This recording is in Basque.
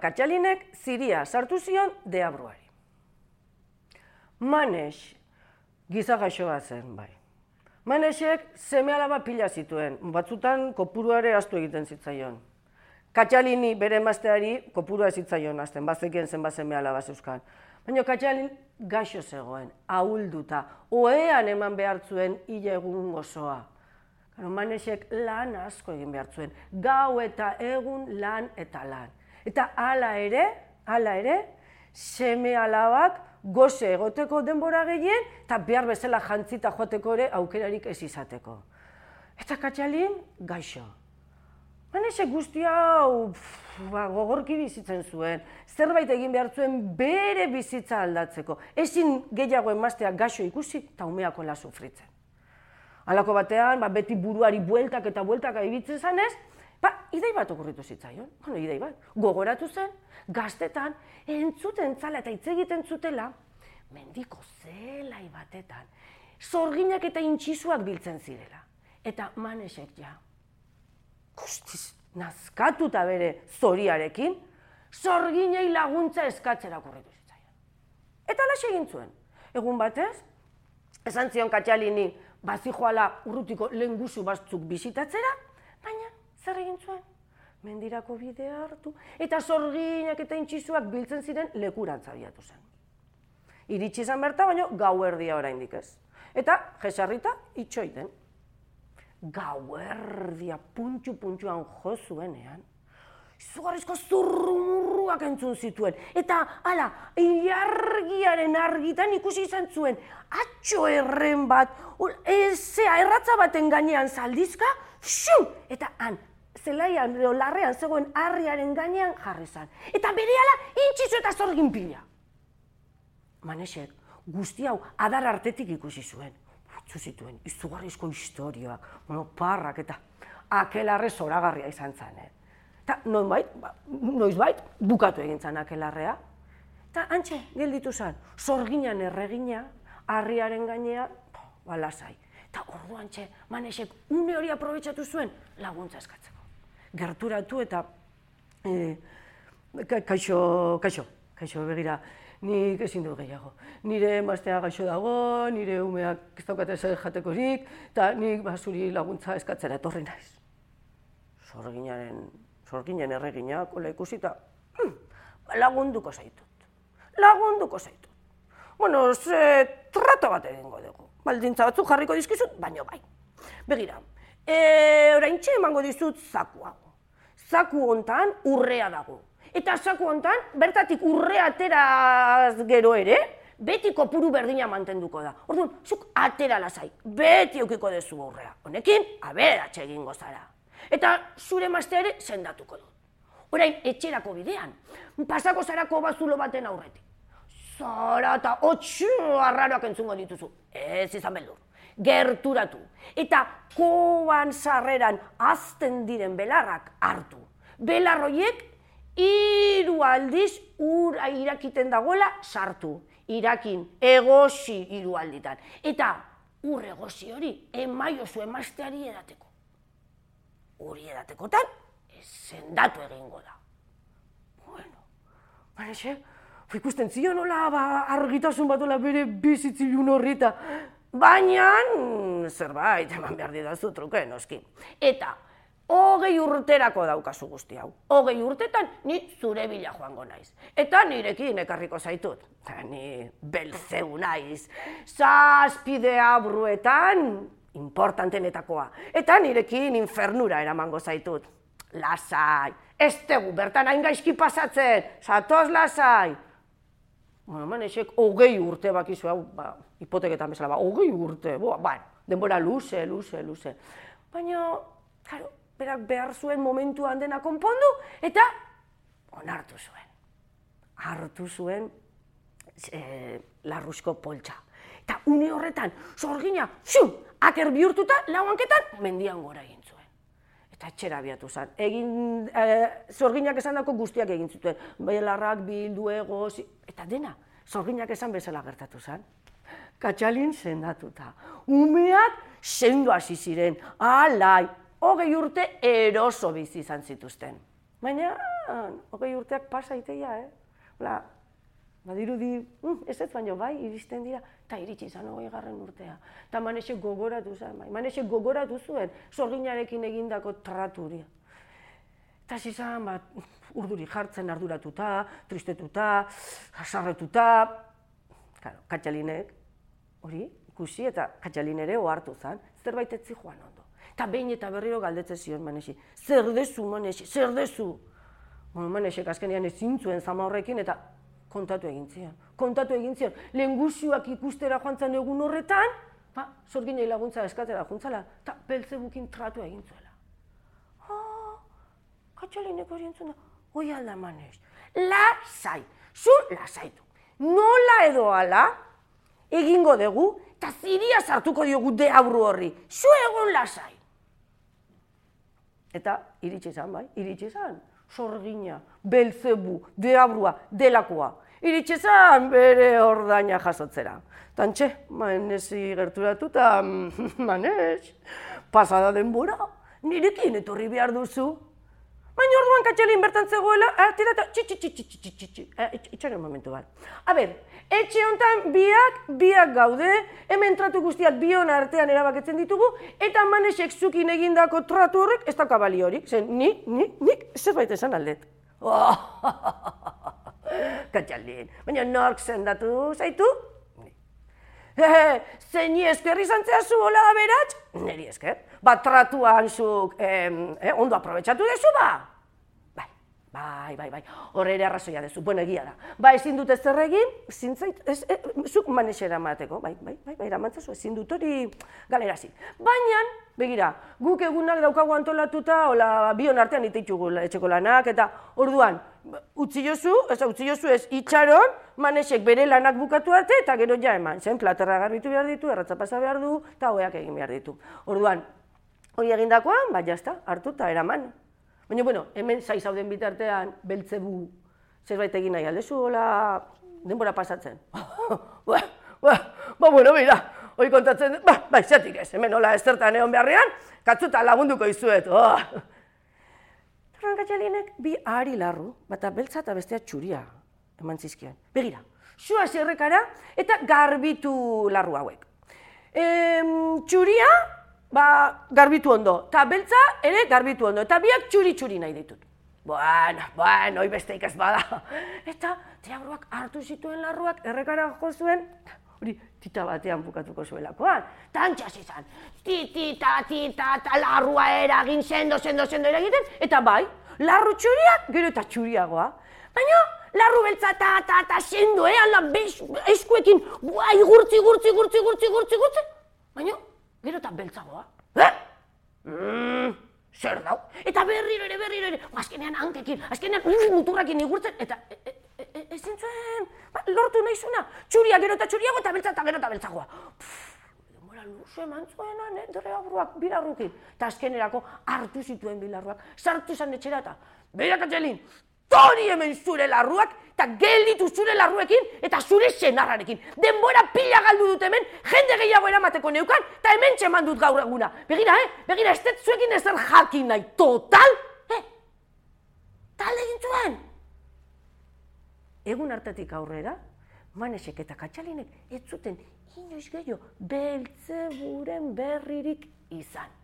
katxalinek ziria sartu zion deabruari. Manes, gizagaxoa zen, bai. Manesek seme alaba pila zituen, batzutan kopuruare astu egiten zitzaion. Katxalini bere emazteari kopurua zitzaion azten, bazekien zen seme alaba zeuzkan. Baina Katxalin gaixo zegoen, ahulduta, oean eman behar zuen hile egun. Karo, manesek lan asko egin behar zuen, gau eta egun lan eta lan. Eta hala ere, hala ere, seme alabak goze egoteko denbora gehien, eta behar bezala jantzita joateko ere aukerarik ez izateko. Eta katxalin, gaixo. Manese guzti hau ba, gogorki bizitzen zuen, zerbait egin behar zuen bere bizitza aldatzeko. Ezin gehiago emazteak gaixo ikusi eta umeako la sufritzen. Halako batean, ba, beti buruari bueltak eta bueltak aibitzen zanez, ba, idei bat okurritu zitzaion. Bueno, idei bat. Gogoratu zen, gaztetan, entzuten zala eta hitz egiten zutela, mendiko zelai batetan, zorginak eta intxisuak biltzen zirela. Eta manesek ja, guztiz, nazkatuta bere zoriarekin, zorginei laguntza eskatzera kurritu zitzaion. Eta alaxe egin zuen. Egun batez, esan zion katxalini, bazi joala urrutiko lehen guzu batzuk bizitatzera, zer egin zuen? mendirako bidea hartu, eta zorginak eta intxisuak biltzen ziren lekurantza biatu zen. Iritsi izan berta, baino gau erdia oraindik ez. Eta jesarrita itxoiten. Gau erdia puntxu puntxuan jo zuenean, izugarrizko zurrumurruak entzun zituen. Eta, hala, ilargiaren argitan ikusi izan zuen, atxo erren bat, ezea erratza baten gainean zaldizka, xum! Eta han, zelaian edo larrean zegoen harriaren gainean jarri zan. Eta berehala intxizu eta zorgin pila. Manesek guzti hau adar artetik ikusi zuen. Utsu zituen izugarrizko historioak, bueno, parrak eta akelarre zoragarria izan zen. Eh? Eta noizbait, ba, noizbait bukatu egin zen akelarrea. Eta antxe, gelditu zen, zorginan erregina, harriaren gainea, balasai. Eta orduan txe, manesek une hori aprobetsatu zuen laguntza eskatzeko gerturatu eta e, kaixo, kaixo, kaixo begira, nik ezin du gehiago. Nire emaztea gaixo dago, nire umeak ez daukate zer jatekorik, eta nik basuri laguntza eskatzera etorri naiz. Zorginaren, zorginen erregina, kola ikusi eta hm, lagunduko zaitut. Lagunduko zaitut. Bueno, ze trato bat egingo dugu. Baldintza batzuk jarriko dizkizut, baino bai. Begira, E, orain emango dizut zaku hau. Zaku hontan urrea dago. Eta zaku hontan, bertatik urrea ateraz gero ere, beti kopuru berdina mantenduko da. Orduan, zuk atera lasai, beti eukiko dezu urrea. Honekin, aberatxe egingo zara. Eta zure mazte ere sendatuko du. Orain, etxerako bidean, pasako zarako bazulo baten aurretik. Zara eta otxu arraroak entzungo dituzu. Ez izan beldur gerturatu. Eta koan sarreran azten diren belarrak hartu. Belarroiek hiru aldiz ura irakiten dagoela sartu. Irakin egosi hiru alditan. Eta ur egosi hori emaio zu emasteari edateko. Hori edatekotan zendatu egingo da. Bueno, baina ikusten zion nola ba, argitasun batola bere bizitzilun horrita. Baina, zerbait, eman behar didazu truke, noski. Eta, hogei urterako daukazu guzti hau. Hogei urtetan, ni zure bila joango naiz. Eta nirekin ekarriko zaitut. Eta ni belzeu naiz. Zazpidea bruetan, importantenetakoa. Eta nirekin infernura eramango zaitut. Lasai, ez tegu, bertan hain gaizki pasatzen, satoz lasai. Bueno, manesek hogei urte bakizu hau, ba, hipoteketan bezala, ba, hogei urte, bo, ba, denbora luze, luze, luze. Baina, karo, berak behar zuen momentuan dena konpondu, eta onartu zuen. Hartu zuen e, larruzko poltsa. Eta une horretan, zorgina, xum, aker bihurtuta, lauanketan, mendian gora egin. Eta etxera biatu zen. Egin, e, zorginak esan dako guztiak egin zuten. Belarrak, bildu, egoz, eta dena, zorginak esan bezala gertatu zen. Katxalin sendatuta. Umeak sendu hasi ziren, alai, hogei urte eroso bizi izan zituzten. Baina, hogei urteak pasa iteia, eh? Ola, badirudi, mm, ez ez baino bai, iristen dira, eta iritsi izan hogei garren urtea. Eta manexe gogoratu zen, bai, manexe gogoratu zuen, sorginarekin egindako traturia. Eta zizan, bat, urduri jartzen arduratuta, tristetuta, hasarretuta, claro, katxalinek, hori, ikusi eta katxalin ere ohartu zen, zerbait etzi joan ondo. Eta behin eta berriro galdetze zion manesi, zer dezu manesi, zer dezu? Bueno, manesek azkenean ezin zuen zama horrekin eta kontatu egin zion. Kontatu egin zion, lehen ikustera joan zen egun horretan, ba, zorginei laguntza eskatera juntzala, eta beltzebukin tratu egin zuela. Oh, katxalinek hori entzuna, oi alda manes, lasai, zu lasaitu. Nola edo ala, egingo dugu, eta ziria sartuko diogu deabru horri. Zu egon lasai. Eta iritsi izan, bai, iritsi izan. Sorgina, belzebu, deabrua, delakoa. Iritsi izan bere ordaina jasotzera. Tantxe, manesi gerturatu eta manes, pasada denbora, nirekin etorri behar duzu. Baina orduan katxelin bertan zegoela, atira eta txi, txi, txi, txi, txi, txi, txi, itxaren momentu bat. A ber, etxe honetan biak, biak gaude, hemen tratu guztiak bion artean erabaketzen ditugu, eta manesek zukin egindako tratu horrek ez da kabali horik, zen ni, ni, nik zerbait esan aldet. Oh, katxalin, baina nork zendatu zaitu? Zeini esker izan zu hola da beratz? Neri esker. Bat tratuan zuk eh, ondo aprobetsatu dezu ba? Bai, bai, bai, bai. Horre ere arrazoia dezu, bueno egia da. Ba, ezin dut ez egin, zintzait, ez, e, zuk manexera mateko, bai, bai, bai, bai, eramantzazu, ezin dut hori galerazi. Baina, begira, guk egunak daukagu antolatuta, hola, bion artean ititugu etxeko lanak, eta orduan, utzi jozu, ez utzi jozu ez itxaron, manesek bere lanak bukatu arte eta gero ja eman. Zen platerra garbitu behar ditu, erratza pasa behar du eta hoeak egin behar ditu. Orduan, hori egindakoan, ba jazta, hartu eta eraman. Baina, bueno, hemen zai zauden bitartean, beltzebu zerbait egin nahi aldezu, hola, denbora pasatzen. ba, ba, ba, bueno, mira, hori kontatzen, ba, ba, zetik ez, hemen hola ez zertan egon beharrean, katzuta lagunduko izuet. Oh. Rankatxalinek bi ahari larru, bata beltza eta bestea txuria eman zizkion. Begira, sua zerrekara eta garbitu larru hauek. E, txuria, ba, garbitu ondo, eta beltza ere garbitu ondo, eta biak txuri-txuri nahi ditut. Bueno, bueno, hoi beste ikaz bada. Eta teabruak hartu zituen larruak errekara jo zuen, hori tita batean bukatuko zuelakoan. Tantxas izan, titita, tita, ta larrua eragin, sendo, sendo, sendo eragiten, eta bai, larru txuriak, gero eta txuriagoa. Baina, larru beltza ta, ta, ta, sendo, eh, ala, eskuekin, bua, igurtzi, igurtzi, igurtzi, igurtzi, igurtzi, igurtzi, baina, gero eta beltzagoa. Eh? Mm, zer dau? Eta berriro ere, berriro ere, azkenean hankekin, azkenean muturrakin igurtzen, eta, e, e, ezin zuen, ba, lortu nahi zuna, txuria gero eta txuriago eta beltza eta gero eta beltzagoa. Demora luze eman zuena, ne, dure aburuak, bilarrukin. Eta azkenerako hartu zituen bilarruak, sartu zan etxera eta, behiak atxelin, tori hemen zure larruak, eta gelditu zure larruekin, eta zure senarrarekin. Denbora pila galdu dut hemen, jende gehiago eramateko neukan, eta hemen txeman dut gaur eguna. Begira, eh? Begira, ez zuekin ezer jakin nahi, total, eh? Talde egin zuen egun hartatik aurrera, manesek eta katxalinek ez zuten inoiz gehiago beltze berririk izan.